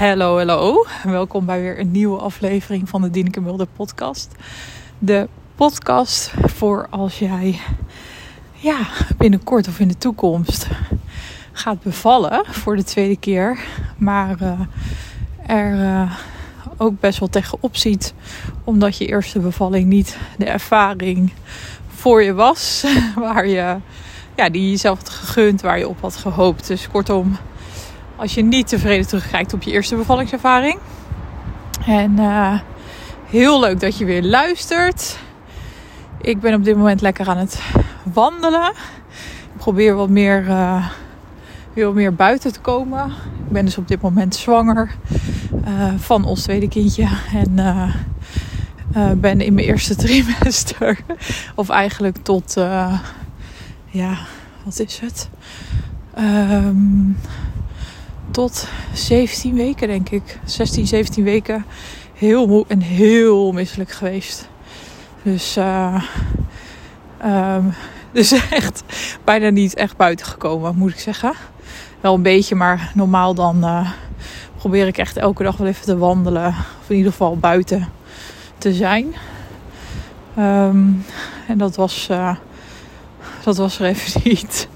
Hallo, hallo. Welkom bij weer een nieuwe aflevering van de Dieneke Mulder podcast. De podcast voor als jij ja, binnenkort of in de toekomst gaat bevallen voor de tweede keer. Maar uh, er uh, ook best wel tegenop ziet. Omdat je eerste bevalling niet de ervaring voor je was. Waar je, ja, die je jezelf had gegund, waar je op had gehoopt. Dus kortom als je niet tevreden terugkijkt op je eerste bevallingservaring. En uh, heel leuk dat je weer luistert. Ik ben op dit moment lekker aan het wandelen. Ik probeer wat meer, uh, meer buiten te komen. Ik ben dus op dit moment zwanger uh, van ons tweede kindje. En ben in mijn eerste trimester. of eigenlijk tot, ja, wat is het? Um, tot 17 weken, denk ik. 16, 17 weken. Heel moe en heel misselijk geweest. Dus, uh, um, dus echt bijna niet echt buiten gekomen, moet ik zeggen. Wel een beetje, maar normaal dan uh, probeer ik echt elke dag wel even te wandelen. Of in ieder geval buiten te zijn. Um, en dat was, uh, dat was er even niet.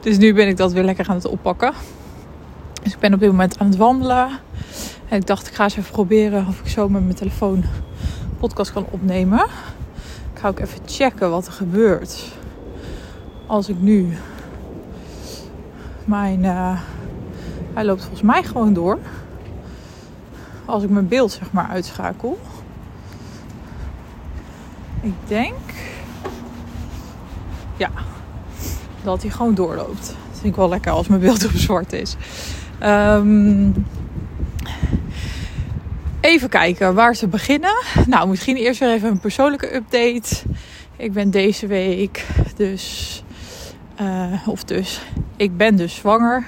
Dus nu ben ik dat weer lekker aan het oppakken. Dus ik ben op dit moment aan het wandelen. En ik dacht, ik ga eens even proberen of ik zo met mijn telefoon podcast kan opnemen. Ik ga ook even checken wat er gebeurt. Als ik nu mijn. Uh, hij loopt volgens mij gewoon door. Als ik mijn beeld zeg maar uitschakel. Ik denk. Ja, dat hij gewoon doorloopt. Dat vind ik wel lekker als mijn beeld op zwart is. Um, even kijken waar ze beginnen. Nou, misschien eerst weer even een persoonlijke update. Ik ben deze week dus, uh, of dus, ik ben dus zwanger.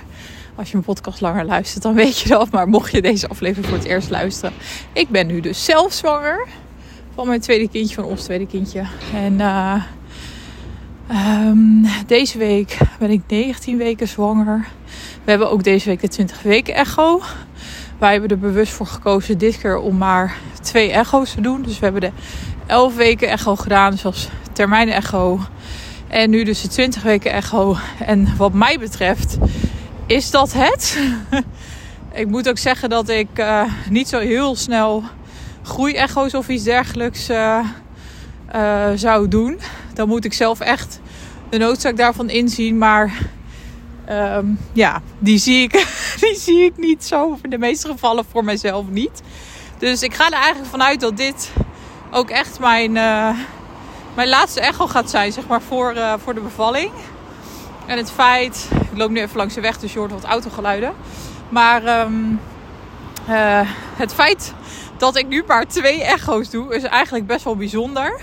Als je mijn podcast langer luistert, dan weet je dat. Maar mocht je deze aflevering voor het eerst luisteren, ik ben nu dus zelf zwanger van mijn tweede kindje, van ons tweede kindje. En uh, um, deze week ben ik 19 weken zwanger. We hebben ook deze week de 20 weken echo. Wij hebben er bewust voor gekozen dit keer om maar twee echo's te doen. Dus we hebben de 11 weken echo gedaan, zoals termijn echo. En nu dus de 20 weken echo. En wat mij betreft is dat het. ik moet ook zeggen dat ik uh, niet zo heel snel groeiecho's of iets dergelijks uh, uh, zou doen. Dan moet ik zelf echt de noodzaak daarvan inzien. Maar Um, ja, die zie, ik, die zie ik niet zo. In de meeste gevallen voor mijzelf niet. Dus ik ga er eigenlijk vanuit dat dit ook echt mijn, uh, mijn laatste echo gaat zijn, zeg maar, voor, uh, voor de bevalling. En het feit, ik loop nu even langs de weg, dus je hoort wat autogeluiden. Maar um, uh, het feit dat ik nu maar twee echo's doe, is eigenlijk best wel bijzonder.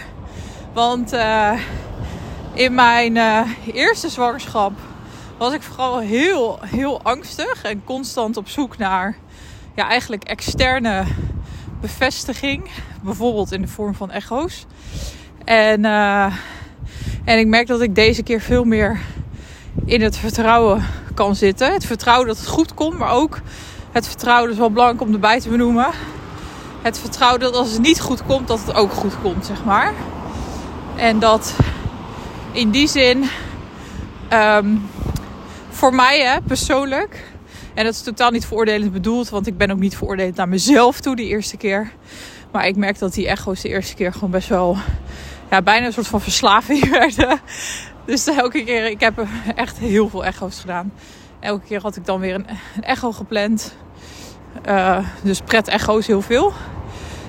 Want in mijn eerste zwangerschap was ik vooral heel, heel angstig en constant op zoek naar ja, eigenlijk externe bevestiging. Bijvoorbeeld in de vorm van echo's. En, uh, en ik merk dat ik deze keer veel meer in het vertrouwen kan zitten. Het vertrouwen dat het goed komt, maar ook het vertrouwen, dat is wel belangrijk om erbij te benoemen. Het vertrouwen dat als het niet goed komt, dat het ook goed komt, zeg maar. En dat in die zin um, voor mij hè, persoonlijk. En dat is totaal niet veroordelend bedoeld, want ik ben ook niet veroordelend naar mezelf toe die eerste keer. Maar ik merk dat die echo's de eerste keer gewoon best wel ja, bijna een soort van verslaving werden. Dus elke keer, ik heb echt heel veel echo's gedaan. Elke keer had ik dan weer een, echo gepland. Uh, dus pret echo's heel veel.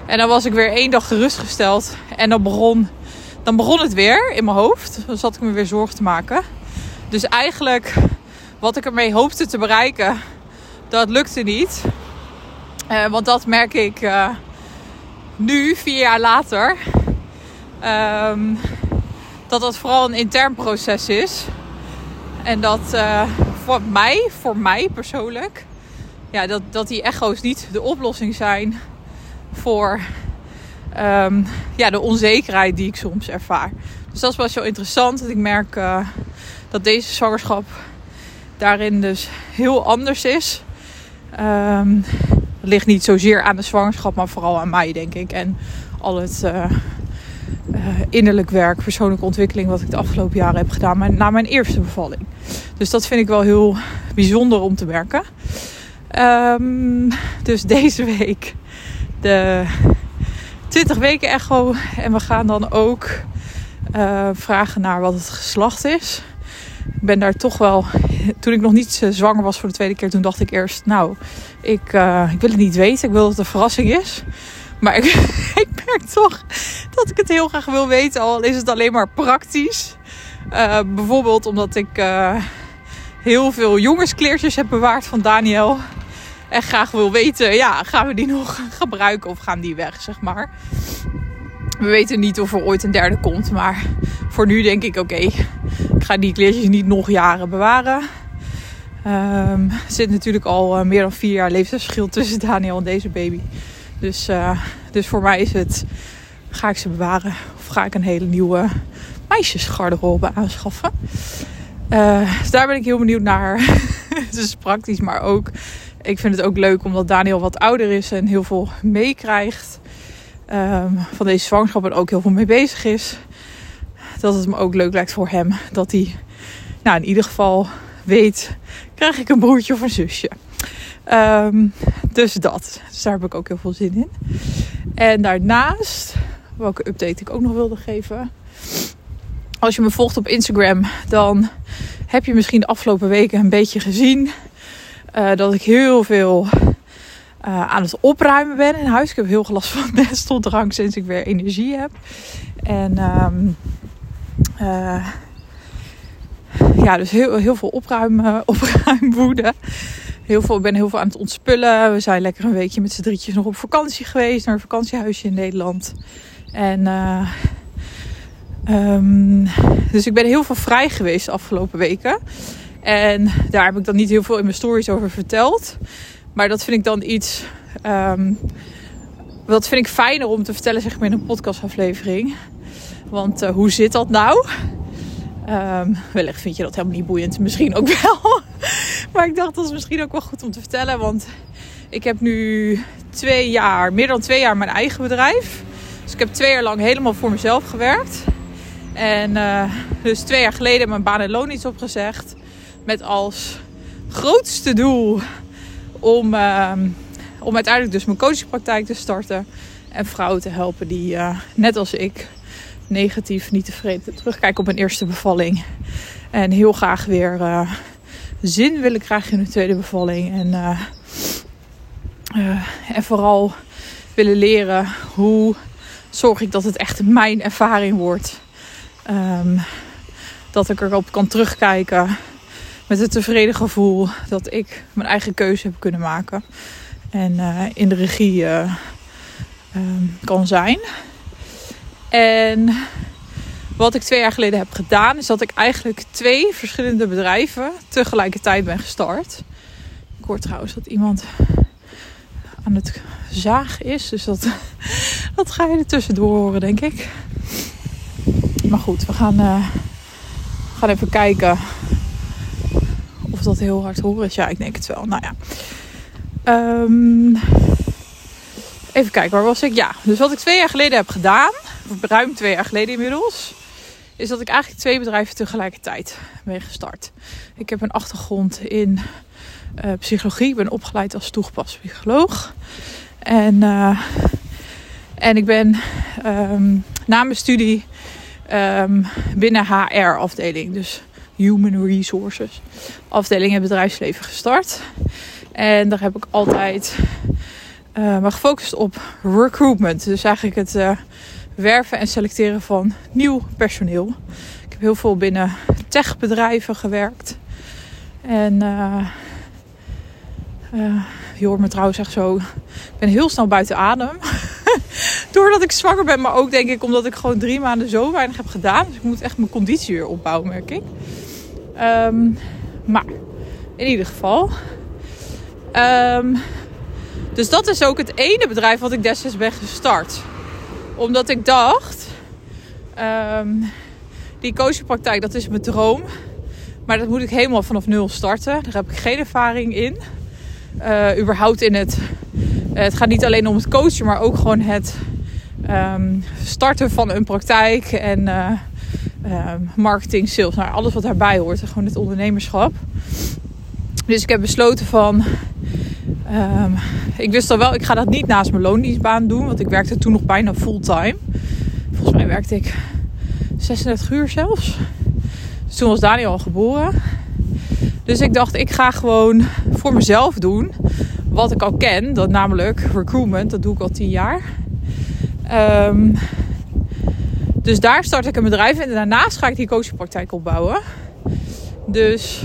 En dan was ik weer één dag gerustgesteld. En dan begon, dan begon het weer in mijn hoofd. Dan zat ik me weer zorgen te maken. Dus eigenlijk wat ik ermee hoopte te bereiken, dat lukte niet. Uh, want dat merk ik uh, nu, vier jaar later. Um, dat dat vooral een intern proces is. En dat uh, voor mij, voor mij persoonlijk, ja, dat, dat die echo's niet de oplossing zijn voor um, ja, de onzekerheid die ik soms ervaar. Dus dat is wel zo interessant. Dat ik merk dat deze zwangerschap daarin dus heel anders is. Um, Dat ligt niet zozeer aan de zwangerschap, maar vooral aan mij, denk ik. En al het uh, innerlijk werk, persoonlijke ontwikkeling, wat ik de afgelopen jaren heb gedaan na mijn eerste bevalling. Dus dat vind ik wel heel bijzonder om te merken. Um, dus deze week de 20 weken echo. En we gaan dan ook uh, vragen naar wat het geslacht is. Ik ben daar toch wel. Toen ik nog niet uh, zwanger was voor de tweede keer, toen dacht ik eerst: Nou, ik, uh, ik wil het niet weten. Ik wil dat het een verrassing is. Maar ik, ik merk toch dat ik het heel graag wil weten, al is het alleen maar praktisch. bijvoorbeeld omdat ik heel veel jongenskleertjes heb bewaard van Daniel. En graag wil weten, ja, gaan we die nog gebruiken of gaan die weg, zeg maar. We weten niet of er ooit een derde komt. Maar voor nu denk ik, oké, die kleertjes niet nog jaren bewaren. Um, er zit natuurlijk al uh, meer dan vier jaar leeftijdsverschil tussen Daniel en deze baby. Dus, uh, dus voor mij is het, ga ik ze bewaren of ga ik een hele nieuwe meisjesgarderobe aanschaffen. Uh, dus daar ben ik heel benieuwd naar. het is praktisch, maar ook ik vind het ook leuk omdat Daniel wat ouder is en heel veel meekrijgt um, van deze zwangerschap en ook heel veel mee bezig is. Dat het me ook leuk lijkt voor hem dat hij, nou in ieder geval weet, krijg ik een broertje of een zusje. Um, dus dat. Dus daar heb ik ook heel veel zin in. En daarnaast, welke update ik ook nog wilde geven. Als je me volgt op Instagram, dan heb je misschien de afgelopen weken een beetje gezien uh, dat ik heel veel uh, aan het opruimen ben in huis. Ik heb heel veel last van nesteldrang sinds ik weer energie heb. En um, uh, ja, dus heel, heel veel opruimen, opruimwoede. Heel veel, ik ben heel veel aan het ontspullen. We zijn lekker een weekje met z'n drietjes nog op vakantie geweest. Naar een vakantiehuisje in Nederland. En uh, um, dus ik ben heel veel vrij geweest de afgelopen weken. En daar heb ik dan niet heel veel in mijn stories over verteld. Maar dat vind ik dan iets. Um, dat vind ik fijner om te vertellen, zeg maar, in een podcastaflevering. Want uh, hoe zit dat nou? Um, wellicht vind je dat helemaal niet boeiend. Misschien ook wel. maar ik dacht dat is misschien ook wel goed om te vertellen. Want ik heb nu twee jaar, meer dan twee jaar mijn eigen bedrijf. Dus ik heb twee jaar lang helemaal voor mezelf gewerkt. En uh, dus twee jaar geleden mijn baan en loon iets opgezegd. Met als grootste doel om, uh, om uiteindelijk dus mijn coachingpraktijk te starten. En vrouwen te helpen die, uh, net als ik, negatief, niet tevreden terugkijken op een eerste bevalling. En heel graag weer uh, zin willen krijgen in een tweede bevalling. En, uh, en vooral willen leren hoe zorg ik dat het echt mijn ervaring wordt. Um, dat ik erop kan terugkijken met het tevreden gevoel dat ik mijn eigen keuze heb kunnen maken. En in de regie um, kan zijn. En wat ik twee jaar geleden heb gedaan, is dat ik eigenlijk twee verschillende bedrijven tegelijkertijd ben gestart. Ik hoor trouwens dat iemand aan het zagen is. Dus dat, dat ga je er tussendoor horen, denk ik. Maar goed, we gaan, uh, gaan even kijken of dat heel hard horen is. Ja, ik denk het wel. Nou ja. Um, even kijken, waar was ik? Ja, dus wat ik twee jaar geleden heb gedaan, ruim twee jaar geleden inmiddels, is dat ik eigenlijk twee bedrijven tegelijkertijd ben gestart. Ik heb een achtergrond in uh, psychologie. Ik ben opgeleid als toegepast psycholoog. En, uh, en ik ben um, na mijn studie um, binnen HR-afdeling. Dus Human Resources afdeling in het bedrijfsleven gestart. En daar heb ik altijd uh, me gefocust op recruitment. Dus eigenlijk het werven en selecteren van nieuw personeel. Ik heb heel veel binnen techbedrijven gewerkt. En uh, je hoort me trouwens echt zo. Ik ben heel snel buiten adem. Doordat ik zwanger ben, maar ook denk ik omdat ik gewoon drie maanden zo weinig heb gedaan. Dus ik moet echt mijn conditie weer opbouwen, merk ik. Um, maar in ieder geval. Um, dus dat is ook het ene bedrijf wat ik destijds ben gestart. Omdat ik dacht, um, die coachingpraktijk, dat is mijn droom. Maar dat moet ik helemaal vanaf nul starten. Daar heb ik geen ervaring in. Uh, überhaupt in het het gaat niet alleen om het coachen, maar ook gewoon het ehm, starten van een praktijk en uh, marketing, sales, nou, alles wat daarbij hoort. Gewoon het ondernemerschap. Dus ik heb besloten van. Um, ik wist al wel, ik ga dat niet naast mijn loondienstbaan doen. Want ik werkte toen nog bijna fulltime. Volgens mij werkte ik 36 uur zelfs. Dus toen was Daniel al geboren. Dus ik dacht, ik ga gewoon voor mezelf doen wat ik al ken. Dat namelijk recruitment, dat doe ik al 10 jaar. Um, dus daar start ik een bedrijf en daarnaast ga ik die coachingpraktijk opbouwen. Dus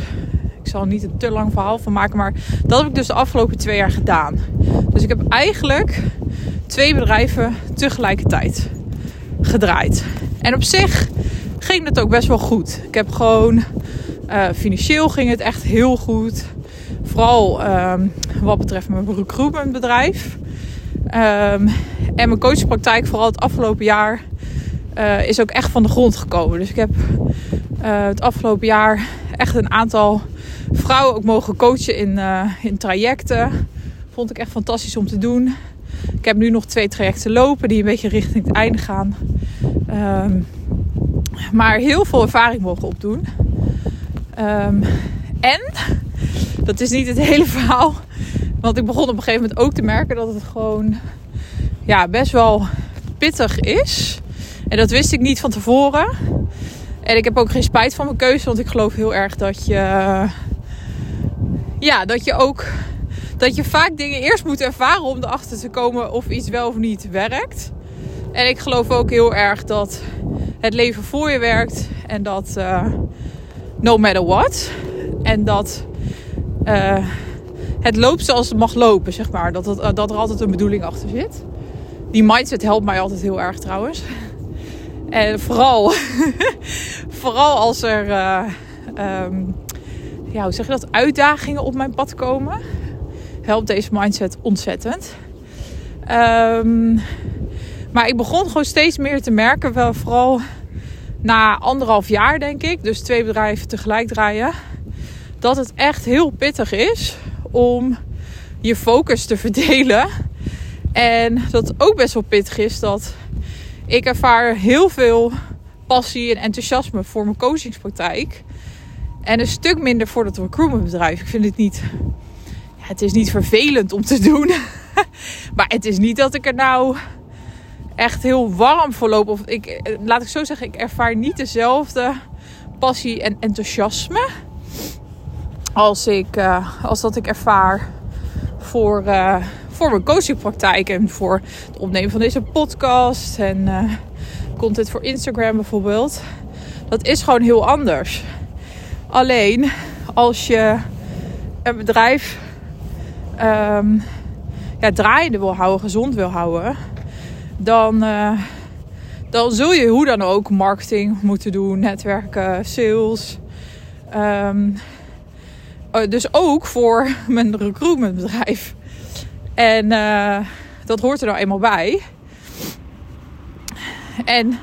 zal niet een te lang verhaal van maken, maar dat heb ik dus de afgelopen twee jaar gedaan. Dus ik heb eigenlijk twee bedrijven tegelijkertijd gedraaid. En op zich ging het ook best wel goed. Ik heb gewoon uh, financieel ging het echt heel goed. Vooral um, wat betreft mijn recruitmentbedrijf. Um, en mijn coachpraktijk, vooral het afgelopen jaar, uh, is ook echt van de grond gekomen. Dus ik heb uh, het afgelopen jaar echt een aantal vrouwen ook mogen coachen in, uh, in trajecten. Vond ik echt fantastisch om te doen. Ik heb nu nog twee trajecten lopen die een beetje richting het einde gaan. Um, maar heel veel ervaring mogen opdoen. Um, en, dat is niet het hele verhaal. Want ik begon op een gegeven moment ook te merken dat het gewoon ja, best wel pittig is. En dat wist ik niet van tevoren. En ik heb ook geen spijt van mijn keuze, want ik geloof heel erg dat je. Ja, dat je ook. Dat je vaak dingen eerst moet ervaren om erachter te komen of iets wel of niet werkt. En ik geloof ook heel erg dat het leven voor je werkt. En dat uh, no matter what. En dat uh, het loopt zoals het mag lopen, zeg maar. Dat, het, dat er altijd een bedoeling achter zit. Die mindset helpt mij altijd heel erg trouwens. En vooral, vooral als er, uh, um, ja, hoe zeg je dat, uitdagingen op mijn pad komen, helpt deze mindset ontzettend. Um, maar ik begon gewoon steeds meer te merken, wel vooral na anderhalf jaar denk ik, dus twee bedrijven tegelijk draaien, dat het echt heel pittig is om je focus te verdelen. En dat het ook best wel pittig is dat ik ervaar heel veel passie en enthousiasme voor mijn coachingspraktijk. En een stuk minder voor dat recruitmentbedrijf. Ik vind het niet. Ja, het is niet vervelend om te doen. maar het is niet dat ik er nou echt heel warm voor loop. Of ik, laat ik zo zeggen, ik ervaar niet dezelfde passie en enthousiasme. Als, ik, uh, als dat ik ervaar voor, uh, voor mijn coachingpraktijk en voor het opnemen van deze podcast en uh, content voor Instagram bijvoorbeeld. Dat is gewoon heel anders. Alleen als je een bedrijf um, ja, draaiende wil houden, gezond wil houden, dan, uh, dan zul je hoe dan ook marketing moeten doen, netwerken, sales. Um, dus ook voor mijn recruitmentbedrijf. En uh, dat hoort er nou eenmaal bij. En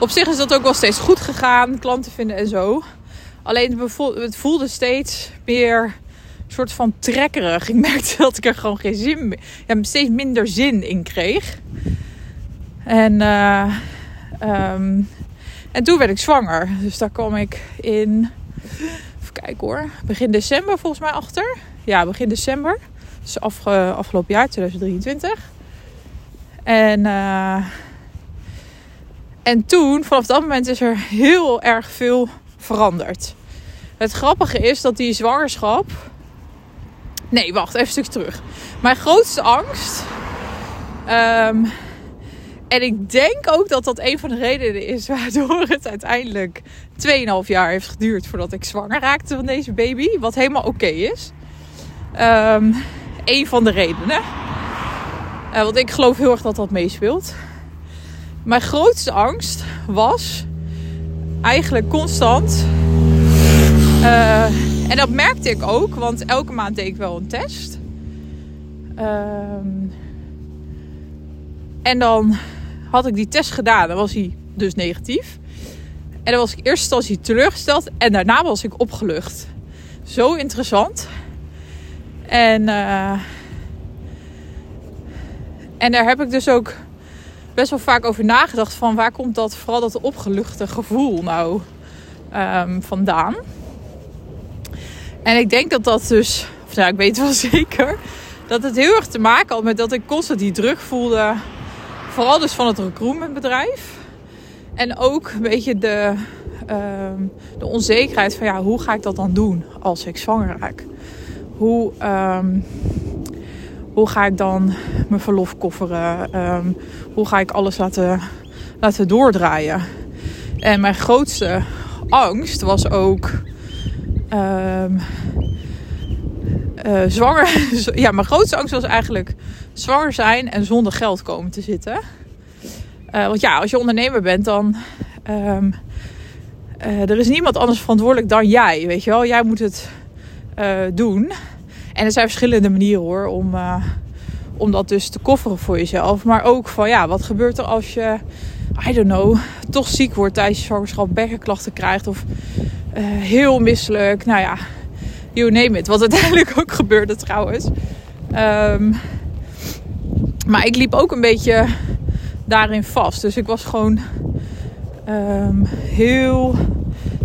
op zich is dat ook wel steeds goed gegaan, klanten vinden en zo. Alleen het voelde steeds meer soort van trekkerig. Ik merkte dat ik er gewoon geen zin meer, ja, steeds minder zin in kreeg. En, uh, um, en toen werd ik zwanger. Dus daar kwam ik in, even kijken hoor, begin december volgens mij achter. Ja, begin december. Dus afgelopen jaar, 2023. En, uh, en toen, vanaf dat moment, is er heel erg veel veranderd. Het grappige is dat die zwangerschap. Nee, wacht, even een stukje terug. Mijn grootste angst. Um, en ik denk ook dat dat een van de redenen is waardoor het uiteindelijk 2,5 jaar heeft geduurd voordat ik zwanger raakte van deze baby. Wat helemaal oké is. Um, een van de redenen. Uh, want ik geloof heel erg dat dat meespeelt. Mijn grootste angst was eigenlijk constant. Uh, en dat merkte ik ook, want elke maand deed ik wel een test. Um, en dan had ik die test gedaan. Dan was hij dus negatief. En dan was ik in eerste instantie teleurgesteld. En daarna was ik opgelucht. Zo interessant. En uh, En daar heb ik dus ook best wel vaak over nagedacht van waar komt dat, vooral dat opgeluchte gevoel nou um, vandaan. En ik denk dat dat dus, nou ik weet wel zeker, dat het heel erg te maken had met dat ik constant die druk voelde. Vooral dus van het recruitmentbedrijf. En ook een beetje de, uh, de onzekerheid van ja, hoe ga ik dat dan doen als ik zwanger raak? Hoe, um, hoe ga ik dan mijn verlof kofferen? Um, hoe ga ik alles laten, laten doordraaien? En mijn grootste angst was ook um, uh, zwanger. ja, mijn grootste angst was eigenlijk zwanger zijn en zonder geld komen te zitten. Uh, want ja, als je ondernemer bent, dan. Uh, er is niemand anders verantwoordelijk dan jij. Weet je wel, jij moet het doen. En er zijn verschillende manieren hoor om, om dat dus te kofferen voor jezelf. Maar ook van ja, wat gebeurt er als je, I don't know, toch ziek wordt tijdens je zwangerschap, bekkenklachten krijgt of heel misselijk. Nou ja, you name it. Wat uiteindelijk ook gebeurde trouwens. Um, maar ik liep ook een beetje daarin vast. Dus ik was gewoon um, heel.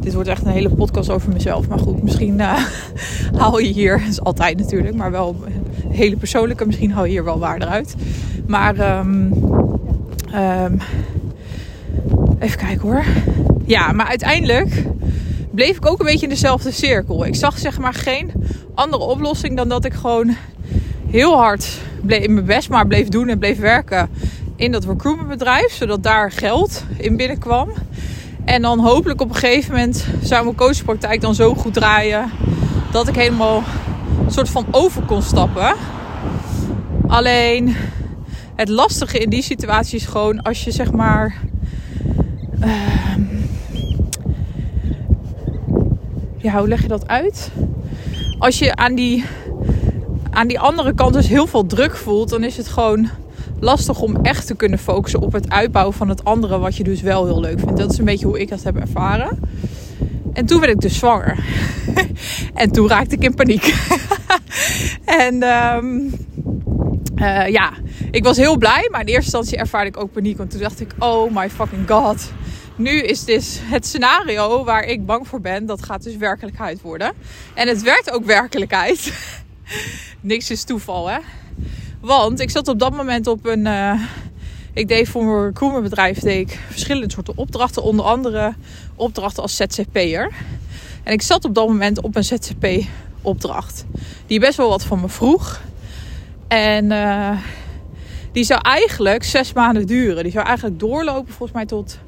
Dit wordt echt een hele podcast over mezelf. Maar goed, misschien haal je hier. Dat is altijd natuurlijk. Maar wel een hele persoonlijke. Misschien haal je hier wel waarde uit. Maar. Um, even kijken hoor. Ja, maar uiteindelijk bleef ik ook een beetje in dezelfde cirkel. Ik zag zeg maar geen andere oplossing dan dat ik gewoon heel hard bleef, mijn best maar bleef doen en bleef werken in dat recruitmentbedrijf. Zodat daar geld in binnenkwam. En dan hopelijk op een gegeven moment zou mijn coachpraktijk dan zo goed draaien dat ik helemaal een soort van over kon stappen. Alleen het lastige in die situatie is gewoon als je zeg maar. Uh, ja, hoe leg je dat uit? Als je aan die, aan die andere kant dus heel veel druk voelt, dan is het gewoon lastig om echt te kunnen focussen op het uitbouwen van het andere, wat je dus wel heel leuk vindt. Dat is een beetje hoe ik dat heb ervaren. En toen werd ik dus zwanger. en toen raakte ik in paniek. en um, uh, ja, ik was heel blij, maar in eerste instantie ervaarde ik ook paniek. Want toen dacht ik, oh my fucking god nu is dus het scenario waar ik bang voor ben, dat gaat dus werkelijkheid worden. En het werd ook werkelijkheid. Niks is toeval, hè? Want ik zat op dat moment op een. Uh, ik deed voor mijn recruitmentbedrijf deed ik verschillende soorten opdrachten, onder andere opdrachten als ZZP'er. En ik zat op dat moment op een ZZP-opdracht, die best wel wat van me vroeg. En uh, die zou eigenlijk zes maanden duren. Die zou eigenlijk doorlopen, volgens mij, tot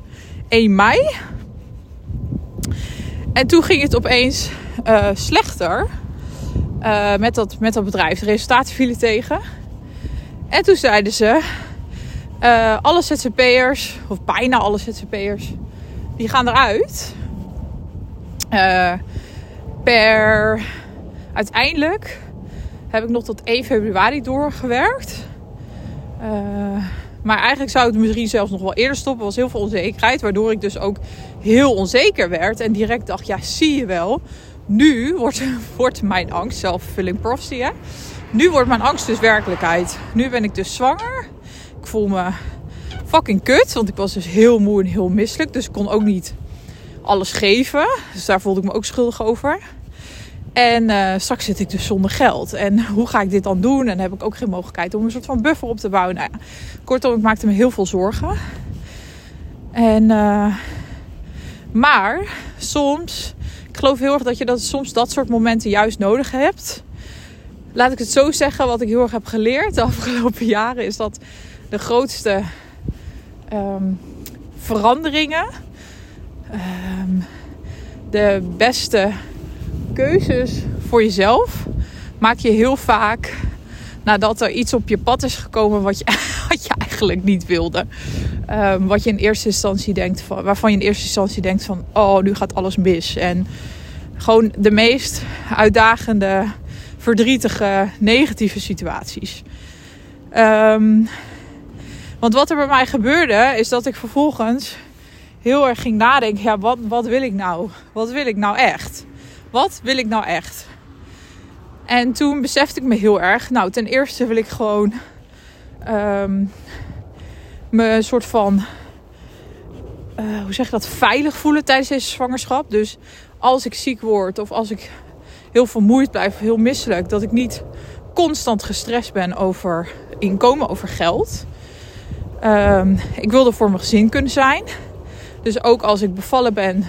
1 mei. En toen ging het opeens uh, slechter met, dat, met dat bedrijf. De resultaten vielen tegen. En toen zeiden ze: uh, alle ZZP'ers, of bijna alle ZZP'ers, die gaan eruit. per uiteindelijk heb ik nog tot 1 februari doorgewerkt. Maar eigenlijk zou het misschien zelfs nog wel eerder stoppen. Was heel veel onzekerheid. Waardoor ik dus ook heel onzeker werd. En direct dacht, ja zie je wel. Nu wordt, wordt mijn angst, self-fulfilling prophecy hè. Nu wordt mijn angst dus werkelijkheid. Nu ben ik dus zwanger. Ik voel me fucking kut. Want ik was dus heel moe en heel misselijk. Dus ik kon ook niet alles geven. Dus daar voelde ik me ook schuldig over. En uh, straks zit ik dus zonder geld. En hoe ga ik dit dan doen? En heb ik ook geen mogelijkheid om een soort van buffer op te bouwen. Nou kortom, ik maakte me heel veel zorgen. En, uh, maar soms, ik geloof heel erg dat je dat, soms dat soort momenten juist nodig hebt. Laat ik het zo zeggen, wat ik heel erg heb geleerd de afgelopen jaren, is dat de grootste um, veranderingen, um, de beste keuzes voor jezelf maak je heel vaak nadat er iets op je pad is gekomen wat je, wat je eigenlijk niet wilde. Um, wat je in eerste instantie denkt van, waarvan je in eerste instantie denkt van, oh, nu gaat alles mis. En gewoon de meest uitdagende, verdrietige, negatieve situaties. Um, want wat er bij mij gebeurde, is dat ik vervolgens heel erg ging nadenken: ja, wat, wat wil ik nou? Wat wil ik nou echt? Wat wil ik nou echt? En toen besefte ik me heel erg. Nou, ten eerste wil ik gewoon ehm, me een soort van, eh, hoe zeg je dat, veilig voelen tijdens deze zwangerschap. Dus als ik ziek word of als ik heel vermoeid blijf, heel misselijk, dat ik niet constant gestrest ben over inkomen, over geld. Um, ik wilde voor mijn gezin kunnen zijn. Dus ook als ik bevallen ben,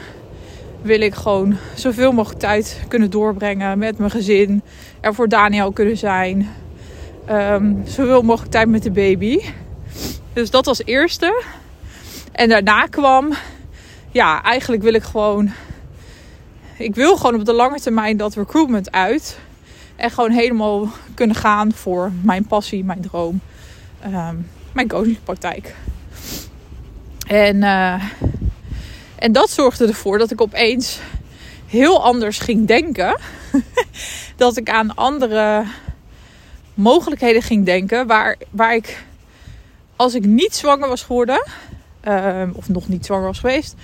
wil ik gewoon zoveel mogelijk tijd kunnen doorbrengen met mijn gezin. Er voor Daniel kunnen zijn. Um, zoveel mogelijk tijd met de baby. Dus dat was eerste. En daarna kwam, ja, eigenlijk wil ik gewoon. Ik wil gewoon op de lange termijn dat recruitment uit. En gewoon helemaal kunnen gaan voor mijn passie, mijn droom. Um, mijn coachingpraktijk. En, uh, en dat zorgde ervoor dat ik opeens heel anders ging denken. dat ik aan andere mogelijkheden ging denken. Waar, waar ik, als ik niet zwanger was geworden, uh, of nog niet zwanger was geweest,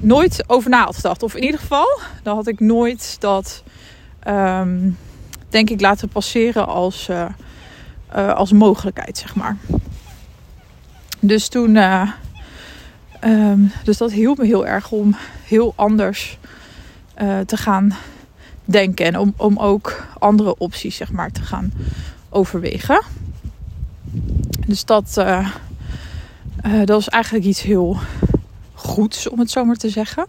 nooit over na had gedacht. Of in ieder geval, dan had ik nooit dat, um, denk ik, laten passeren als, uh, uh, als mogelijkheid, zeg maar. Dus toen, uh, um, dus dat hielp me heel erg om heel anders te gaan denken. En om, om ook andere opties, zeg maar, te gaan overwegen. Dus dat, dat was eigenlijk iets heel goeds, om het zo maar te zeggen.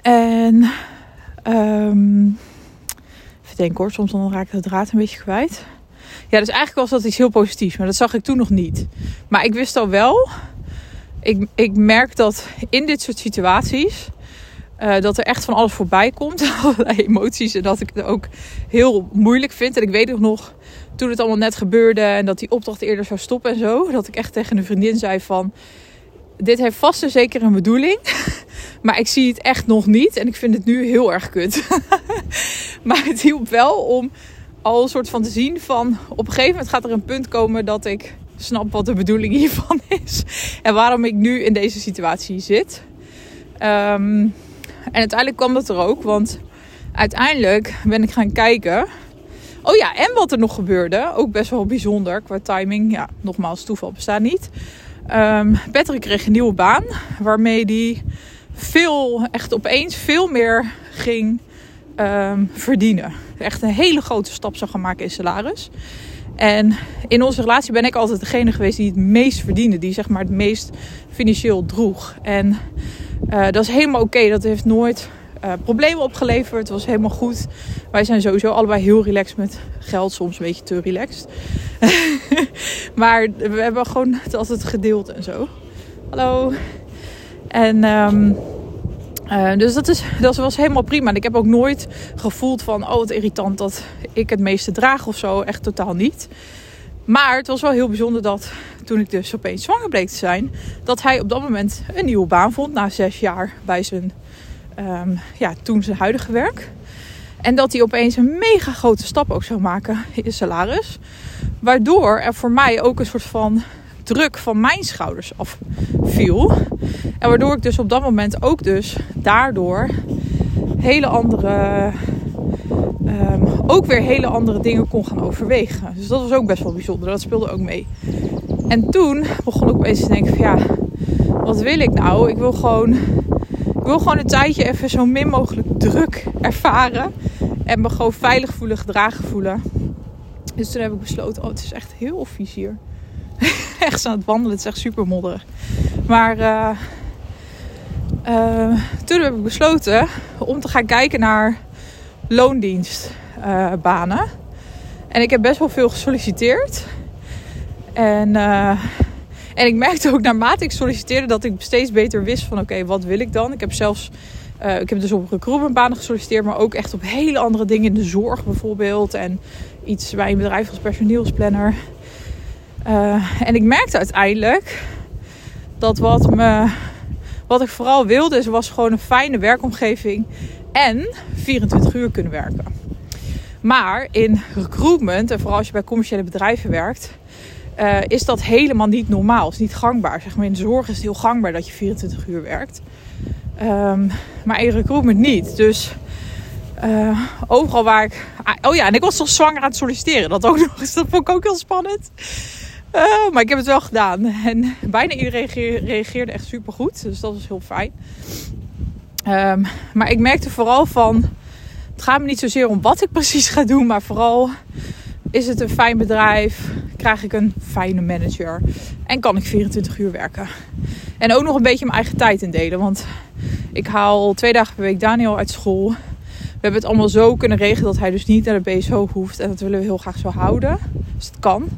En um, even denken hoor, soms dan raak ik de draad een beetje kwijt. Ja, dus eigenlijk was dat iets heel positiefs, maar dat zag ik toen nog niet. Maar ik wist al wel, ik, ik merk dat in dit soort situaties uh, dat er echt van alles voorbij komt. Allerlei emoties. En dat ik het ook heel moeilijk vind. En ik weet nog, toen het allemaal net gebeurde. En dat die opdracht eerder zou stoppen en zo. Dat ik echt tegen een vriendin zei van... Dit heeft vast en zeker een bedoeling. Maar ik zie het echt nog niet. En ik vind het nu heel erg kut. maar het hielp wel om al een soort van te zien van... Op een gegeven moment gaat er een punt komen dat ik snap wat de bedoeling hiervan is. En waarom ik nu in deze situatie zit. Um, en uiteindelijk kwam dat er ook, want uiteindelijk ben ik gaan kijken. Oh ja, en wat er nog gebeurde, ook best wel bijzonder qua timing. Ja, nogmaals, toeval bestaat niet. Um, Patrick kreeg een nieuwe baan, waarmee hij veel, echt opeens veel meer ging um, verdienen. Echt een hele grote stap zou gaan maken in salaris. En in onze relatie ben ik altijd degene geweest die het meest verdiende. Die zeg maar het meest financieel droeg. En uh, dat is helemaal oké. Dat heeft nooit uh, problemen opgeleverd. Het was helemaal goed. Wij zijn sowieso allebei heel relaxed met geld. Soms een beetje te relaxed. maar we hebben gewoon het altijd gedeeld en zo. Hallo. En um, uh, dus dat, is, dat was helemaal prima. En ik heb ook nooit gevoeld van... oh, wat irritant dat ik het meeste draag of zo. Echt totaal niet. Maar het was wel heel bijzonder dat toen ik dus opeens zwanger bleek te zijn, dat hij op dat moment een nieuwe baan vond na zes jaar bij zijn, um, ja, toen zijn huidige werk. En dat hij opeens een mega grote stap ook zou maken in salaris. Waardoor er voor mij ook een soort van druk van mijn schouders afviel. En waardoor ik dus op dat moment ook dus daardoor hele andere um, ook weer hele andere dingen kon gaan overwegen. Dus dat was ook best wel bijzonder. Dat speelde ook mee. En toen begon ik opeens te denken van ja, wat wil ik nou? Ik wil gewoon, wil gewoon een tijdje even zo min mogelijk druk ervaren. En me gewoon veilig voelen, gedragen voelen. Dus toen heb ik besloten, oh het is echt heel vies hier. echt aan het wandelen, het is echt super modderig. Maar uh, uh, toen heb ik besloten om te gaan kijken naar loondienstbanen. En ik heb best wel veel gesolliciteerd. En, uh, en ik merkte ook naarmate ik solliciteerde dat ik steeds beter wist van oké, wat wil ik dan? Ik heb zelfs, uh, ik heb dus op recruitmentbanen gesolliciteerd, maar ook echt op hele andere dingen in de zorg bijvoorbeeld. En iets bij een bedrijf als personeelsplanner. Uh, en ik merkte uiteindelijk dat wat, me, wat ik vooral wilde, was gewoon een fijne werkomgeving en 24 uur kunnen werken. Maar in recruitment, en vooral als je bij commerciële bedrijven werkt, uh, is dat helemaal niet normaal. Is niet gangbaar. Zeg maar in de zorg is het heel gangbaar dat je 24 uur werkt. Um, maar in recruitment niet. Dus uh, overal waar ik. Oh ja, en ik was toch zwanger aan het solliciteren. Dat ook nog. Dat vond ik ook heel spannend. Uh, maar ik heb het wel gedaan. En bijna iedereen reageerde echt super goed. Dus dat was heel fijn. Um, maar ik merkte vooral van. Het gaat me niet zozeer om wat ik precies ga doen. Maar vooral is het een fijn bedrijf. Krijg ik een fijne manager. En kan ik 24 uur werken. En ook nog een beetje mijn eigen tijd indelen. Want ik haal twee dagen per week Daniel uit school. We hebben het allemaal zo kunnen regelen dat hij dus niet naar de BSO hoeft. En dat willen we heel graag zo houden. Dus het kan.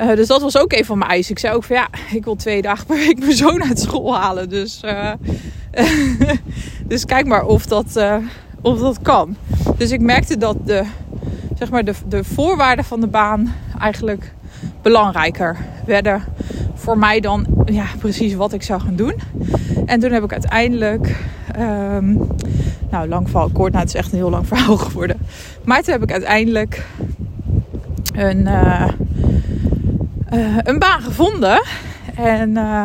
Uh, dus dat was ook een van mijn eisen. Ik zei ook van ja, ik wil twee dagen per week mijn zoon uit school halen. Dus, uh, dus kijk maar of dat, uh, of dat kan. Dus ik merkte dat de, zeg maar de, de voorwaarden van de baan eigenlijk belangrijker werden voor mij dan ja, precies wat ik zou gaan doen. En toen heb ik uiteindelijk, um, nou lang verhaal kort, nou het is echt een heel lang verhaal geworden. Maar toen heb ik uiteindelijk een, uh, uh, een baan gevonden. En uh,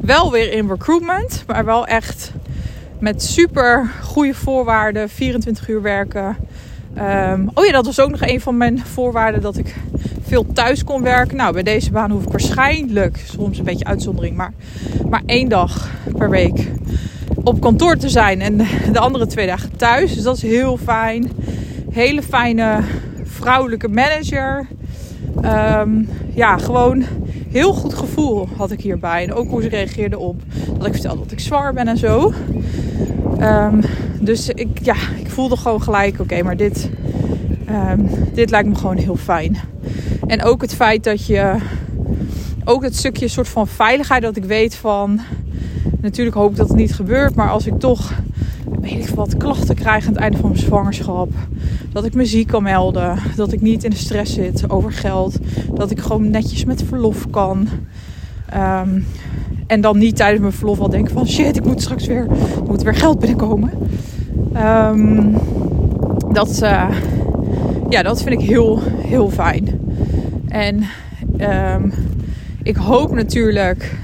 wel weer in recruitment, maar wel echt met super goede voorwaarden, 24 uur werken. Um, oh ja, dat was ook nog een van mijn voorwaarden dat ik veel thuis kon werken. Nou, bij deze baan hoef ik waarschijnlijk, soms een beetje uitzondering, maar, maar één dag per week op kantoor te zijn. En de andere twee dagen thuis. Dus dat is heel fijn. Hele fijne vrouwelijke manager. Um, ja, gewoon heel goed gevoel had ik hierbij. En ook hoe ze reageerde op dat ik vertelde dat ik zwaar ben en zo. Um, dus ik, ja, ik voelde gewoon gelijk, oké, maar dit, um, dit lijkt me gewoon heel fijn. En ook het feit dat je, ook het stukje soort van veiligheid dat ik weet van, natuurlijk hoop ik dat het niet gebeurt, maar als ik toch, weet ik wat, klachten krijg aan het einde van mijn zwangerschap, dat ik me ziek kan melden, dat ik niet in de stress zit over geld, dat ik gewoon netjes met verlof kan. Um, en dan niet tijdens mijn verlof al denken van shit, ik moet straks weer, moet weer geld binnenkomen. Um, dat, uh, ja, dat vind ik heel, heel fijn. En um, ik hoop natuurlijk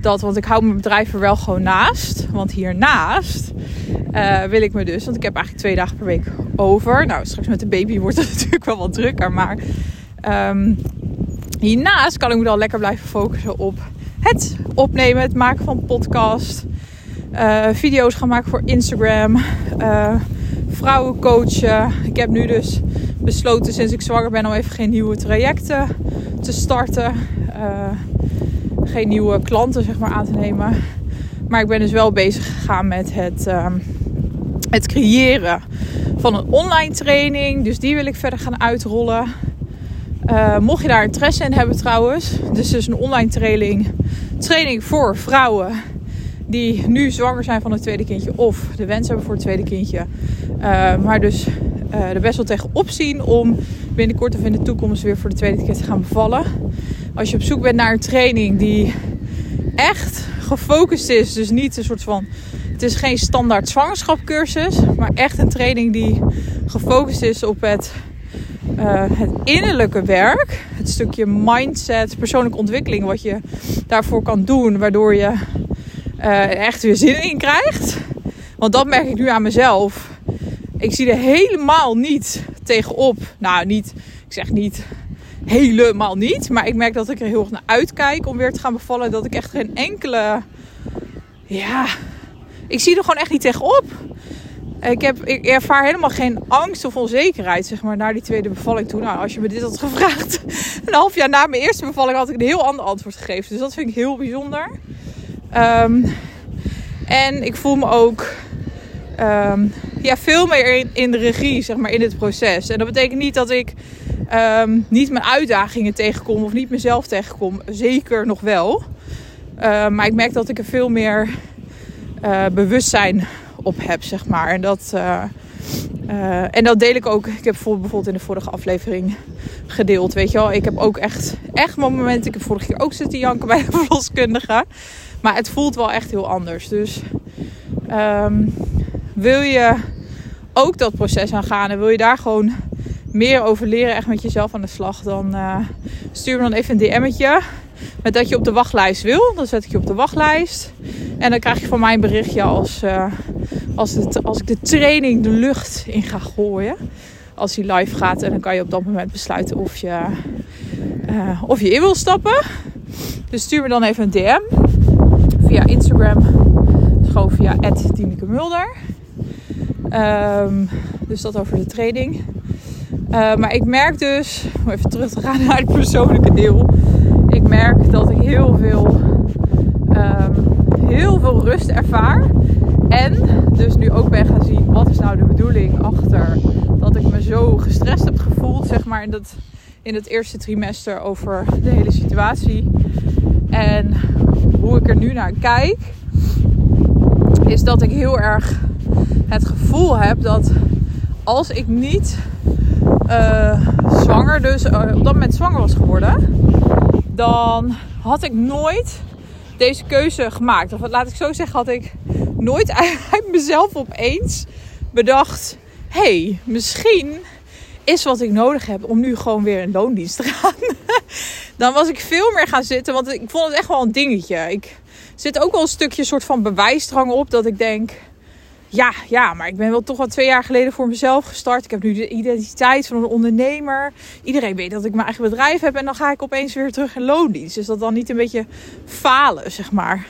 dat, want ik hou mijn bedrijf er wel gewoon naast. Want hiernaast uh, wil ik me dus, want ik heb eigenlijk twee dagen per week over. Nou, straks met de baby wordt het natuurlijk wel wat drukker. Maar um, hiernaast kan ik me dan lekker blijven focussen op het opnemen, het maken van podcast. Uh, video's gaan maken voor Instagram. Uh, vrouwen coachen. Ik heb nu dus besloten sinds ik zwanger ben om even geen nieuwe trajecten te starten. Uh, geen nieuwe klanten zeg maar aan te nemen. Maar ik ben dus wel bezig gegaan met het, uh, het creëren van een online training. Dus die wil ik verder gaan uitrollen. Uh, mocht je daar interesse in hebben trouwens. Dus dus een online training. Training voor vrouwen die nu zwanger zijn van het tweede kindje. Of de wens hebben voor het tweede kindje. Uh, maar dus uh, er best wel tegen opzien om binnenkort of in de toekomst weer voor de tweede keer te gaan bevallen. Als je op zoek bent naar een training die echt gefocust is. Dus niet een soort van. Het is geen standaard zwangerschapcursus. Maar echt een training die gefocust is op het, uh, het innerlijke werk. Het stukje mindset, persoonlijke ontwikkeling. Wat je daarvoor kan doen. Waardoor je uh, echt weer zin in krijgt. Want dat merk ik nu aan mezelf. Ik zie er helemaal niet tegenop. Nou, niet, ik zeg niet helemaal niet. Maar ik merk dat ik er heel erg naar uitkijk om weer te gaan bevallen. Dat ik echt geen enkele. Ja, ik zie er gewoon echt niet tegenop. Ik, heb, ik ervaar helemaal geen angst of onzekerheid, zeg maar, naar die tweede bevalling toe. Nou, als je me dit had gevraagd, een half jaar na mijn eerste bevalling had ik een heel ander antwoord gegeven. Dus dat vind ik heel bijzonder. Um, en ik voel me ook um, ja, veel meer in, in, de regie, zeg maar, in het proces. En dat betekent niet dat ik um, niet mijn uitdagingen tegenkom of niet mezelf tegenkom. Zeker nog wel. Maar ik merk dat ik er veel meer uh, bewustzijn op heb, zeg maar. En dat, uh, en dat deel ik ook. Ik heb bijvoorbeeld in de vorige aflevering gedeeld, weet je wel. Ik heb ook echt, echt momenten. Ik heb vorige keer ook zitten janken bij de verloskundige. Maar het voelt wel echt heel anders. Dus um, wil je ook dat proces aangaan en wil je daar gewoon meer over leren, echt met jezelf aan de slag, dan uh, stuur me dan even een DM'tje met dat je op de wachtlijst wil. Dan zet ik je op de wachtlijst. En dan krijg je van mij een berichtje als, uh, als, het, als ik de training de lucht in ga gooien. Als die live gaat. En dan kan je op dat moment besluiten of je, uh, of je in wil stappen. Dus stuur me dan even een DM via Instagram. Dus gewoon via Tineke Mulder. Um, dus dat over de training. Uh, maar ik merk dus, om even terug te gaan naar het persoonlijke deel. Merk dat ik heel veel, um, heel veel rust ervaar. En dus nu ook ben gaan zien, wat is nou de bedoeling achter dat ik me zo gestrest heb gevoeld, zeg maar, in, dat, in het eerste trimester over de hele situatie. En hoe ik er nu naar kijk, is dat ik heel erg het gevoel heb dat als ik niet uh, zwanger, dus uh, op dat moment zwanger was geworden, dan had ik nooit deze keuze gemaakt. Of laat ik zo zeggen, had ik nooit uit mezelf opeens bedacht: hey, misschien is wat ik nodig heb om nu gewoon weer in loondienst te gaan. dan was ik veel meer gaan zitten, want ik vond het echt wel een dingetje. Ik zit ook wel een stukje soort van bewijsdrang op dat ik denk ja, ja, maar ik ben wel toch al twee jaar geleden voor mezelf gestart. Ik heb nu de identiteit van een ondernemer. Iedereen weet dat ik mijn eigen bedrijf heb. En dan ga ik opeens weer terug in loondienst. Is dat dan niet een beetje falen, zeg maar?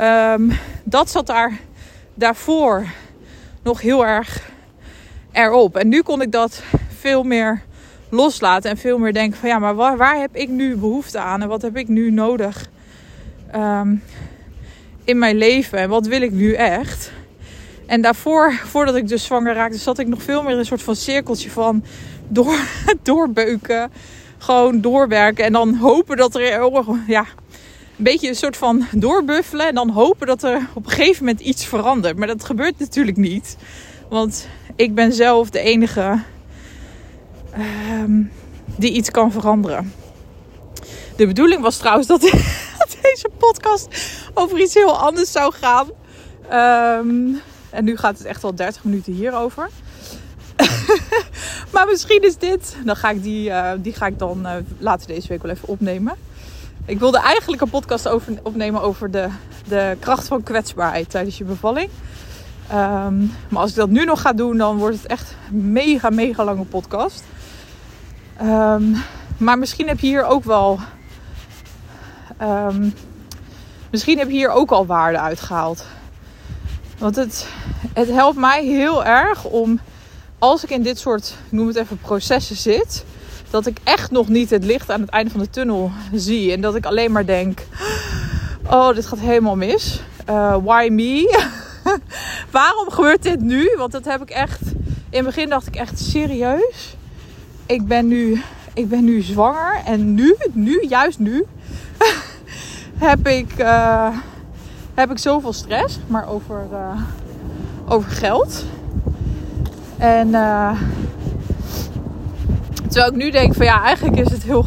Um, dat zat daar daarvoor nog heel erg erop. En nu kon ik dat veel meer loslaten. En veel meer denken van ja, maar waar, waar heb ik nu behoefte aan? En wat heb ik nu nodig um, in mijn leven? En wat wil ik nu echt? En daarvoor, voordat ik dus zwanger raakte, zat ik nog veel meer in een soort van cirkeltje van door, doorbeuken. Gewoon doorwerken en dan hopen dat er ja, een beetje een soort van doorbuffelen. En dan hopen dat er op een gegeven moment iets verandert. Maar dat gebeurt natuurlijk niet. Want ik ben zelf de enige um, die iets kan veranderen. De bedoeling was trouwens dat deze podcast over iets heel anders zou gaan. Um, en nu gaat het echt al 30 minuten hierover. maar misschien is dit. Dan ga ik die, uh, die ga ik dan uh, later deze week wel even opnemen. Ik wilde eigenlijk een podcast over, opnemen over de, de kracht van kwetsbaarheid tijdens je bevalling. Um, maar als ik dat nu nog ga doen, dan wordt het echt een mega, mega lange podcast. Um, maar misschien heb je hier ook wel. Um, misschien heb je hier ook al waarde uitgehaald. Want het, het helpt mij heel erg om, als ik in dit soort, noem het even, processen zit, dat ik echt nog niet het licht aan het einde van de tunnel zie. En dat ik alleen maar denk: oh, dit gaat helemaal mis. Uh, why me? Waarom gebeurt dit nu? Want dat heb ik echt. In het begin dacht ik echt serieus. Ik ben nu, ik ben nu zwanger. En nu, nu, juist nu, heb ik. Uh, heb ik zoveel stress, maar over, uh, over geld. En uh, terwijl ik nu denk van ja, eigenlijk is het heel,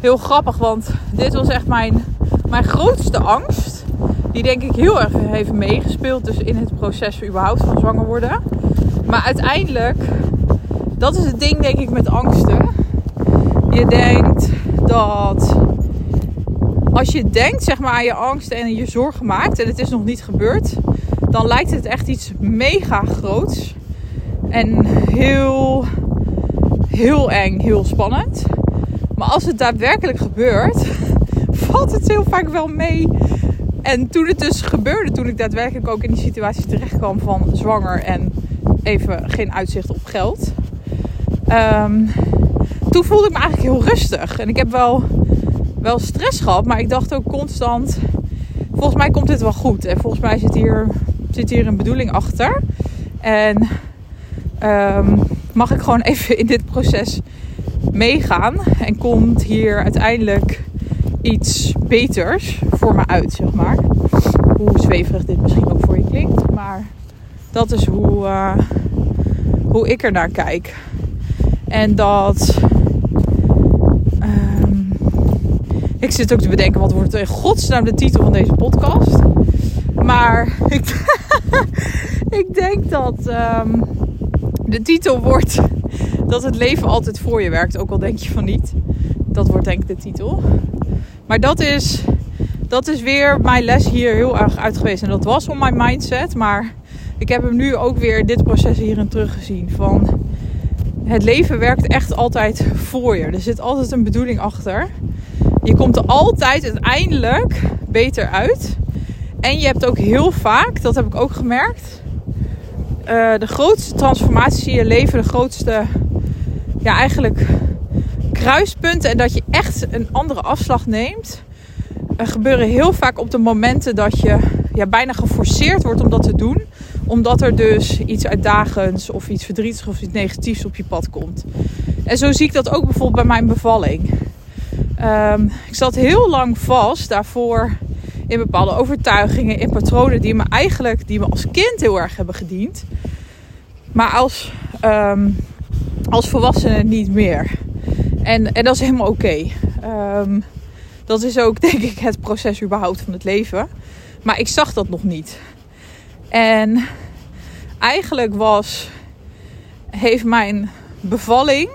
heel grappig, want dit was echt mijn, mijn grootste angst. Die denk ik heel erg heeft meegespeeld dus in het proces überhaupt van zwanger worden. Maar uiteindelijk, dat is het ding denk ik met angsten. Je denkt dat als je denkt zeg maar, aan je angsten en je zorgen maakt en het is nog niet gebeurd, dan lijkt het echt iets mega groots. En heel, heel eng, heel spannend. Maar als het daadwerkelijk gebeurt, valt het heel vaak wel mee. En toen het dus gebeurde, toen ik daadwerkelijk ook in die situatie terecht kwam van zwanger en even geen uitzicht op geld. Um, toen voelde ik me eigenlijk heel rustig. En ik heb wel wel stress gehad. Maar ik dacht ook constant, volgens mij komt dit wel goed. En volgens mij zit hier, zit hier een bedoeling achter. En um, mag ik gewoon even in dit proces meegaan. En komt hier uiteindelijk iets beters voor me uit, zeg maar. Hoe zweverig dit misschien ook voor je klinkt. Maar dat is hoe, uh, hoe ik er naar kijk. En dat Ik zit ook te bedenken, wat wordt in godsnaam de titel van deze podcast? Maar ik, ik denk dat um, de titel wordt dat het leven altijd voor je werkt. Ook al denk je van niet. Dat wordt denk ik de titel. Maar dat is, dat is weer mijn les hier heel erg uit geweest. En dat was om mijn mindset. Maar ik heb hem nu ook weer dit proces hierin teruggezien. Van het leven werkt echt altijd voor je. Er zit altijd een bedoeling achter. Je komt er altijd uiteindelijk beter uit. En je hebt ook heel vaak, dat heb ik ook gemerkt, uh, de grootste transformaties in je leven, de grootste, ja, eigenlijk kruispunten en dat je echt een andere afslag neemt, er gebeuren heel vaak op de momenten dat je ja, bijna geforceerd wordt om dat te doen. Omdat er dus iets uitdagends of iets verdrietigs of iets negatiefs op je pad komt. En zo zie ik dat ook bijvoorbeeld bij mijn bevalling. Um, ik zat heel lang vast daarvoor in bepaalde overtuigingen, in patronen die me eigenlijk, die me als kind heel erg hebben gediend. Maar als, um, als volwassene niet meer. En, en dat is helemaal oké. Ehm, dat is ook, denk ik, het proces überhaupt van het leven. Maar ik zag dat nog niet. En eigenlijk was, heeft mijn bevalling,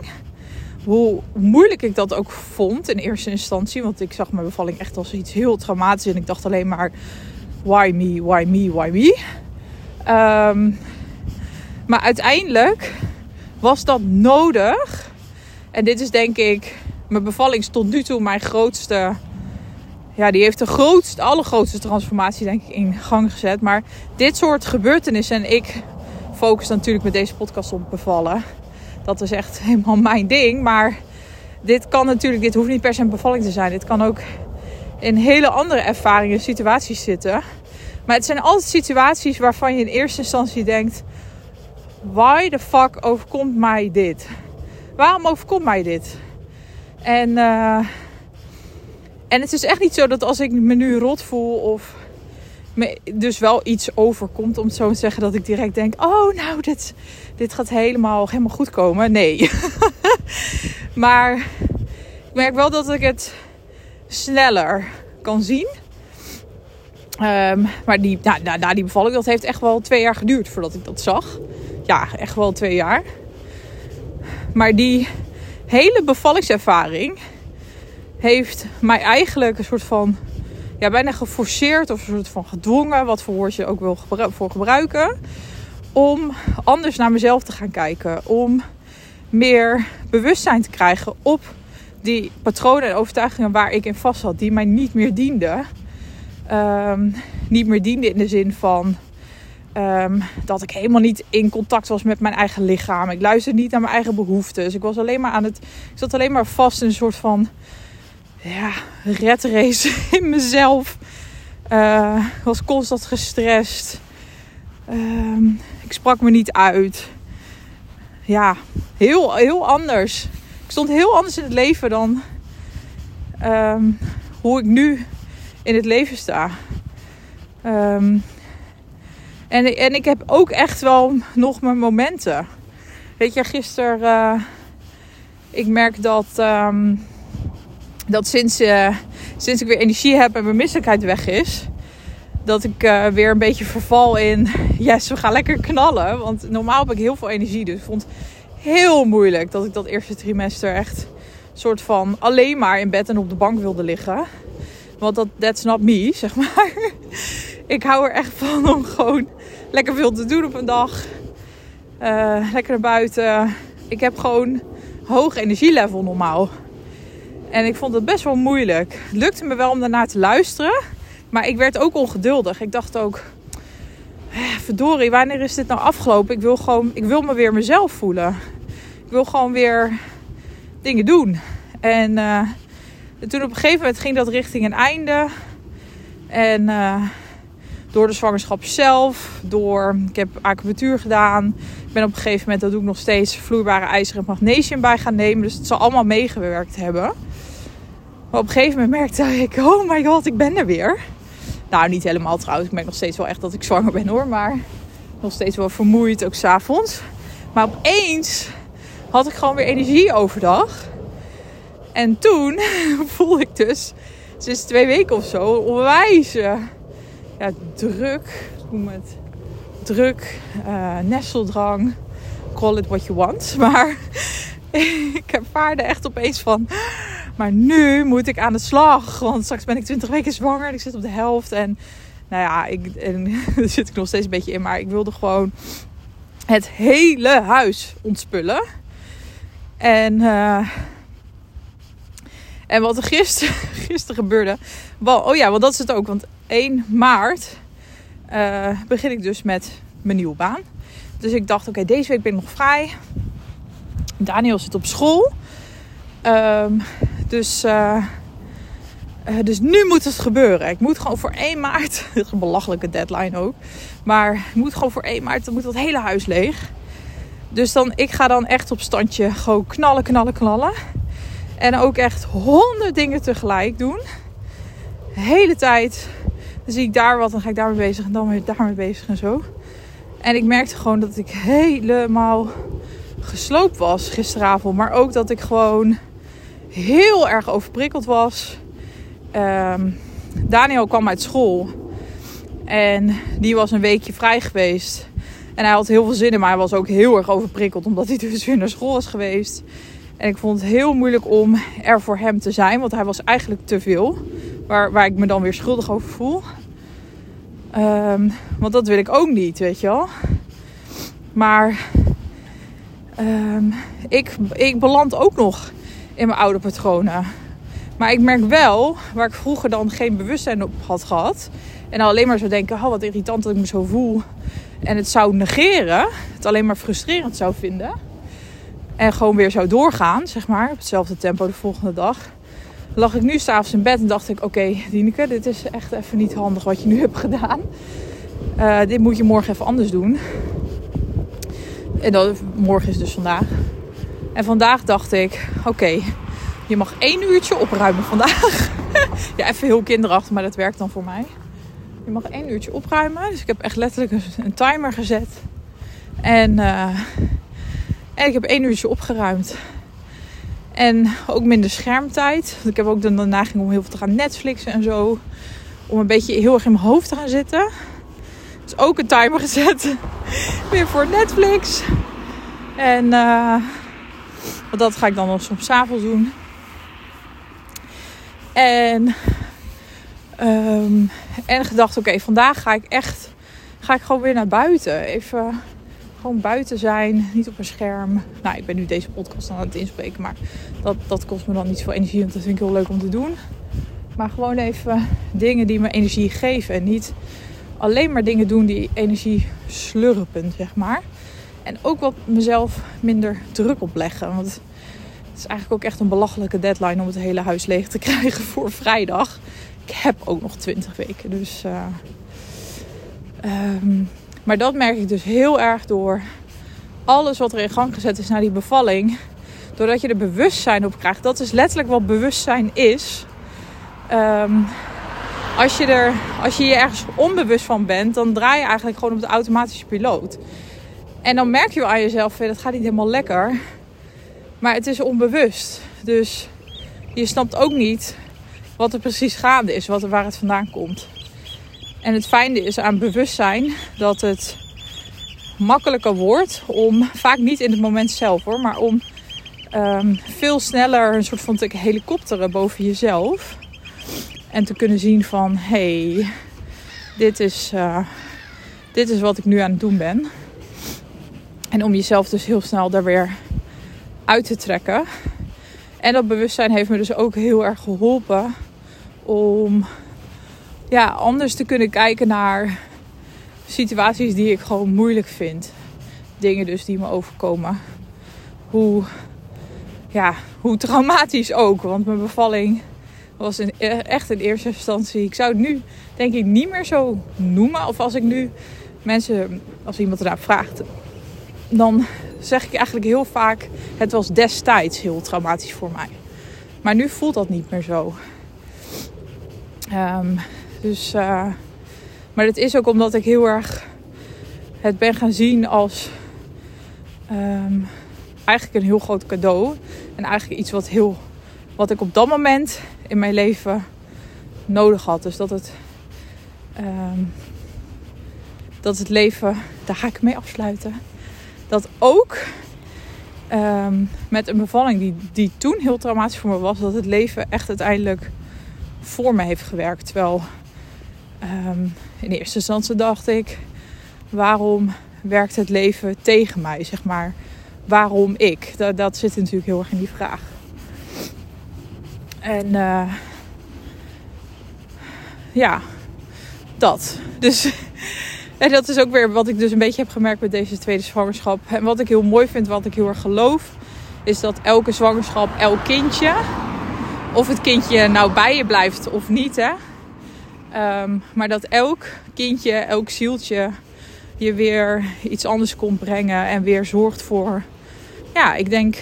hoe moeilijk ik dat ook vond in eerste instantie, want ik zag mijn bevalling echt als iets heel traumatisch en ik dacht alleen maar, why me, why me, why me. Um, maar uiteindelijk was dat nodig. En dit is denk ik, mijn bevalling stond nu toe mijn grootste ja, die heeft de grootste, allergrootste transformatie denk ik in gang gezet. Maar dit soort gebeurtenissen en ik focus natuurlijk met deze podcast op bevallen. Dat is echt helemaal mijn ding. Maar dit kan natuurlijk, dit hoeft niet per se een bevalling te zijn. Dit kan ook in hele andere ervaringen, situaties zitten. Maar het zijn altijd situaties waarvan je in eerste instantie denkt: why the fuck overkomt mij dit? Waarom overkomt mij dit? En uh, en het is echt niet zo dat als ik me nu rot voel of dus wel iets overkomt, om het zo te zeggen, dat ik direct denk: oh, nou, dit, dit gaat helemaal, helemaal goed komen. Nee. maar ik merk wel dat ik het sneller kan zien. Um, maar die, nou, na, na die bevalling, dat heeft echt wel twee jaar geduurd voordat ik dat zag. Ja, echt wel twee jaar. Maar die hele bevallingservaring heeft mij eigenlijk een soort van ja, bijna geforceerd of een soort van gedwongen, wat voor woord je ook wil voor gebruiken, om anders naar mezelf te gaan kijken. Om meer bewustzijn te krijgen op die patronen en overtuigingen waar ik in vast had, die mij niet meer dienden. Um, niet meer dienden in de zin van um, dat ik helemaal niet in contact was met mijn eigen lichaam. Ik luisterde niet naar mijn eigen behoeftes. Ik was alleen maar aan het. Ik zat alleen maar vast in een soort van ja, red race in mezelf. Uh, was constant gestrest. Uh, ik sprak me niet uit. Ja, heel, heel anders. Ik stond heel anders in het leven dan um, hoe ik nu in het leven sta. Um, en, en ik heb ook echt wel nog mijn momenten. Weet je, gisteren. Uh, ik merk dat. Dat sinds, uh, sinds ik weer energie heb en mijn misselijkheid weg is, dat ik uh, weer een beetje verval in, yes, we gaan lekker knallen. Want normaal heb ik heel veel energie, dus ik vond het heel moeilijk dat ik dat eerste trimester echt soort van alleen maar in bed en op de bank wilde liggen. Want dat, that's not me, zeg maar. ik hou er echt van om gewoon lekker veel te doen op een dag. Uh, lekker naar buiten. Ik heb gewoon hoog energielevel normaal. En ik vond het best wel moeilijk. Het lukte me wel om daarnaar te luisteren. Maar ik werd ook ongeduldig. Ik dacht ook, eh, verdorie, wanneer is dit nou afgelopen? Ik wil gewoon, ik wil me weer mezelf voelen. Ik wil gewoon weer dingen doen. En uh, toen op een gegeven moment ging dat richting een einde. En uh, door de zwangerschap zelf, door, ik heb acupunctuur gedaan. Ik ben op een gegeven moment, dat doe ik nog steeds, vloeibare ijzer en magnesium bij gaan nemen. Dus het zal allemaal meegewerkt hebben. Maar op een gegeven moment merkte ik, oh my god, ik ben er weer. Nou, niet helemaal trouwens. Ik merk nog steeds wel echt dat ik zwanger ben hoor. Maar nog steeds wel vermoeid, ook s'avonds. Maar opeens had ik gewoon weer energie overdag. En toen voelde ik dus sinds twee weken of zo onwijs ja, druk. Noem het druk, uh, nesteldrang. Call it what you want. Maar ik ervaarde echt opeens van maar nu moet ik aan de slag. Want straks ben ik 20 weken zwanger. En ik zit op de helft. En nou ja, ik, en, daar zit ik nog steeds een beetje in. Maar ik wilde gewoon het hele huis ontspullen. En, uh, en wat er gisteren, gisteren gebeurde. Oh ja, want dat is het ook. Want 1 maart uh, begin ik dus met mijn nieuwe baan. Dus ik dacht, oké, deze week ben ik nog vrij. Daniel zit op school. Um, dus, uh, dus nu moet het gebeuren. Ik moet gewoon voor 1 maart. Een belachelijke deadline ook. Maar ik moet gewoon voor 1 maart. Dan moet dat hele huis leeg. Dus dan, ik ga dan echt op standje gewoon knallen, knallen, knallen. En ook echt honderd dingen tegelijk doen. De hele tijd. Dan zie ik daar wat, dan ga ik daarmee bezig en dan weer daarmee bezig en zo. En ik merkte gewoon dat ik helemaal gesloopt was gisteravond. Maar ook dat ik gewoon heel erg overprikkeld was. Um, Daniel kwam uit school. En die was een weekje vrij geweest. En hij had heel veel zin in, maar hij was ook heel erg overprikkeld omdat hij dus weer naar school was geweest. En ik vond het heel moeilijk om er voor hem te zijn, want hij was eigenlijk te veel. Waar, waar ik me dan weer schuldig over voel. Um, want dat wil ik ook niet, weet je wel. Maar um, ik, ik beland ook nog in mijn oude patronen. Maar ik merk wel, waar ik vroeger dan geen bewustzijn op had gehad. En alleen maar zou denken, oh wat irritant dat ik me zo voel. En het zou negeren. Het alleen maar frustrerend zou vinden. En gewoon weer zou doorgaan, zeg maar. Op hetzelfde tempo de volgende dag. Lag ik nu s'avonds in bed en dacht ik, oké okay, Dieneke, dit is echt even niet handig wat je nu hebt gedaan. Uh, dit moet je morgen even anders doen. En dan, morgen is dus vandaag. En vandaag dacht ik, oké, je mag één uurtje opruimen vandaag. ja, even heel kinderachtig, maar dat werkt dan voor mij. Je mag één uurtje opruimen. Dus ik heb echt letterlijk een, timer gezet. En, uh, en ik heb één uurtje opgeruimd. En ook minder schermtijd. Want ik heb ook de neiging om heel veel te gaan Netflixen en zo. Om een beetje heel erg in mijn hoofd te gaan zitten. Dus ook een timer gezet. Weer voor Netflix. En uh, dat ga ik dan nog soms avonds doen. En, um, en gedacht, oké, vandaag ga ik echt ga ik gewoon weer naar buiten. Even gewoon buiten zijn, niet op een scherm. Nou, ik ben nu deze podcast aan het inspreken, maar dat, dat kost me dan niet veel energie, want dat vind ik heel leuk om te doen. Maar gewoon even dingen die me energie geven en niet alleen maar dingen doen die energie slurpen, zeg maar. En ook wat mezelf minder druk opleggen. Want het is eigenlijk ook echt een belachelijke deadline om het hele huis leeg te krijgen voor vrijdag. Ik heb ook nog 20 weken. Dus. Uh, um, maar dat merk ik dus heel erg door alles wat er in gang gezet is naar die bevalling. Doordat je er bewustzijn op krijgt. Dat is letterlijk wat bewustzijn is. Um, als, je er, als je je ergens onbewust van bent, dan draai je eigenlijk gewoon op de automatische piloot. En dan merk je aan jezelf, dat gaat niet helemaal lekker. Maar het is onbewust. Dus je snapt ook niet wat er precies gaande is, wat er, waar het vandaan komt. En het fijne is aan bewustzijn dat het makkelijker wordt om, vaak niet in het moment zelf hoor, maar om um, veel sneller een soort van helikopteren boven jezelf. En te kunnen zien van hé, hey, dit, is, uh, dit is wat ik nu aan het doen ben. En om jezelf dus heel snel daar weer uit te trekken. En dat bewustzijn heeft me dus ook heel erg geholpen om ja, anders te kunnen kijken naar situaties die ik gewoon moeilijk vind. Dingen dus die me overkomen. Hoe, ja, hoe traumatisch ook. Want mijn bevalling was in, echt in eerste instantie. Ik zou het nu denk ik niet meer zo noemen. Of als ik nu mensen, als iemand ernaar vraagt, dan zeg ik eigenlijk heel vaak: het was destijds heel traumatisch voor mij. Maar nu voelt dat niet meer zo. Um, dus, uh, maar dat is ook omdat ik heel erg het ben gaan zien als um, eigenlijk een heel groot cadeau. En eigenlijk iets wat, heel, wat ik op dat moment in mijn leven nodig had. Dus dat het, um, dat het leven, daar ga ik mee afsluiten. Dat ook um, met een bevalling die, die toen heel traumatisch voor me was, dat het leven echt uiteindelijk voor me heeft gewerkt. Terwijl um, in eerste instantie dacht ik, waarom werkt het leven tegen mij? Zeg maar, waarom ik? Dat, dat zit natuurlijk heel erg in die vraag. En uh, ja, dat. Dus en dat is ook weer wat ik dus een beetje heb gemerkt met deze tweede zwangerschap. En wat ik heel mooi vind, wat ik heel erg geloof, is dat elke zwangerschap, elk kindje, of het kindje nou bij je blijft of niet, hè. Um, maar dat elk kindje, elk zieltje je weer iets anders komt brengen en weer zorgt voor, ja, ik denk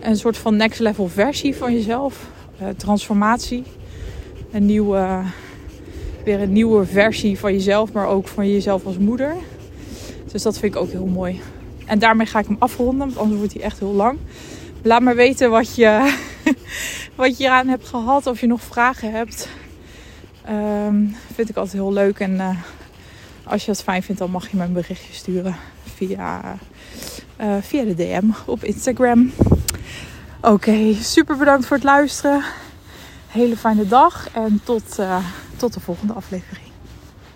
een soort van next level versie van jezelf. Uh, transformatie. Een nieuwe, weer een nieuwe versie van jezelf, maar ook van jezelf als moeder. Dus dat vind ik ook heel mooi. En daarmee ga ik hem afronden, want anders wordt hij echt heel lang. Laat maar weten wat je, wat je eraan hebt gehad, of je nog vragen hebt. Um, vind ik altijd heel leuk. En uh, als je dat fijn vindt, dan mag je me een berichtje sturen via, via de DM op Instagram. Oké, super bedankt voor het luisteren. Hele fijne dag en tot, uh, tot de volgende aflevering.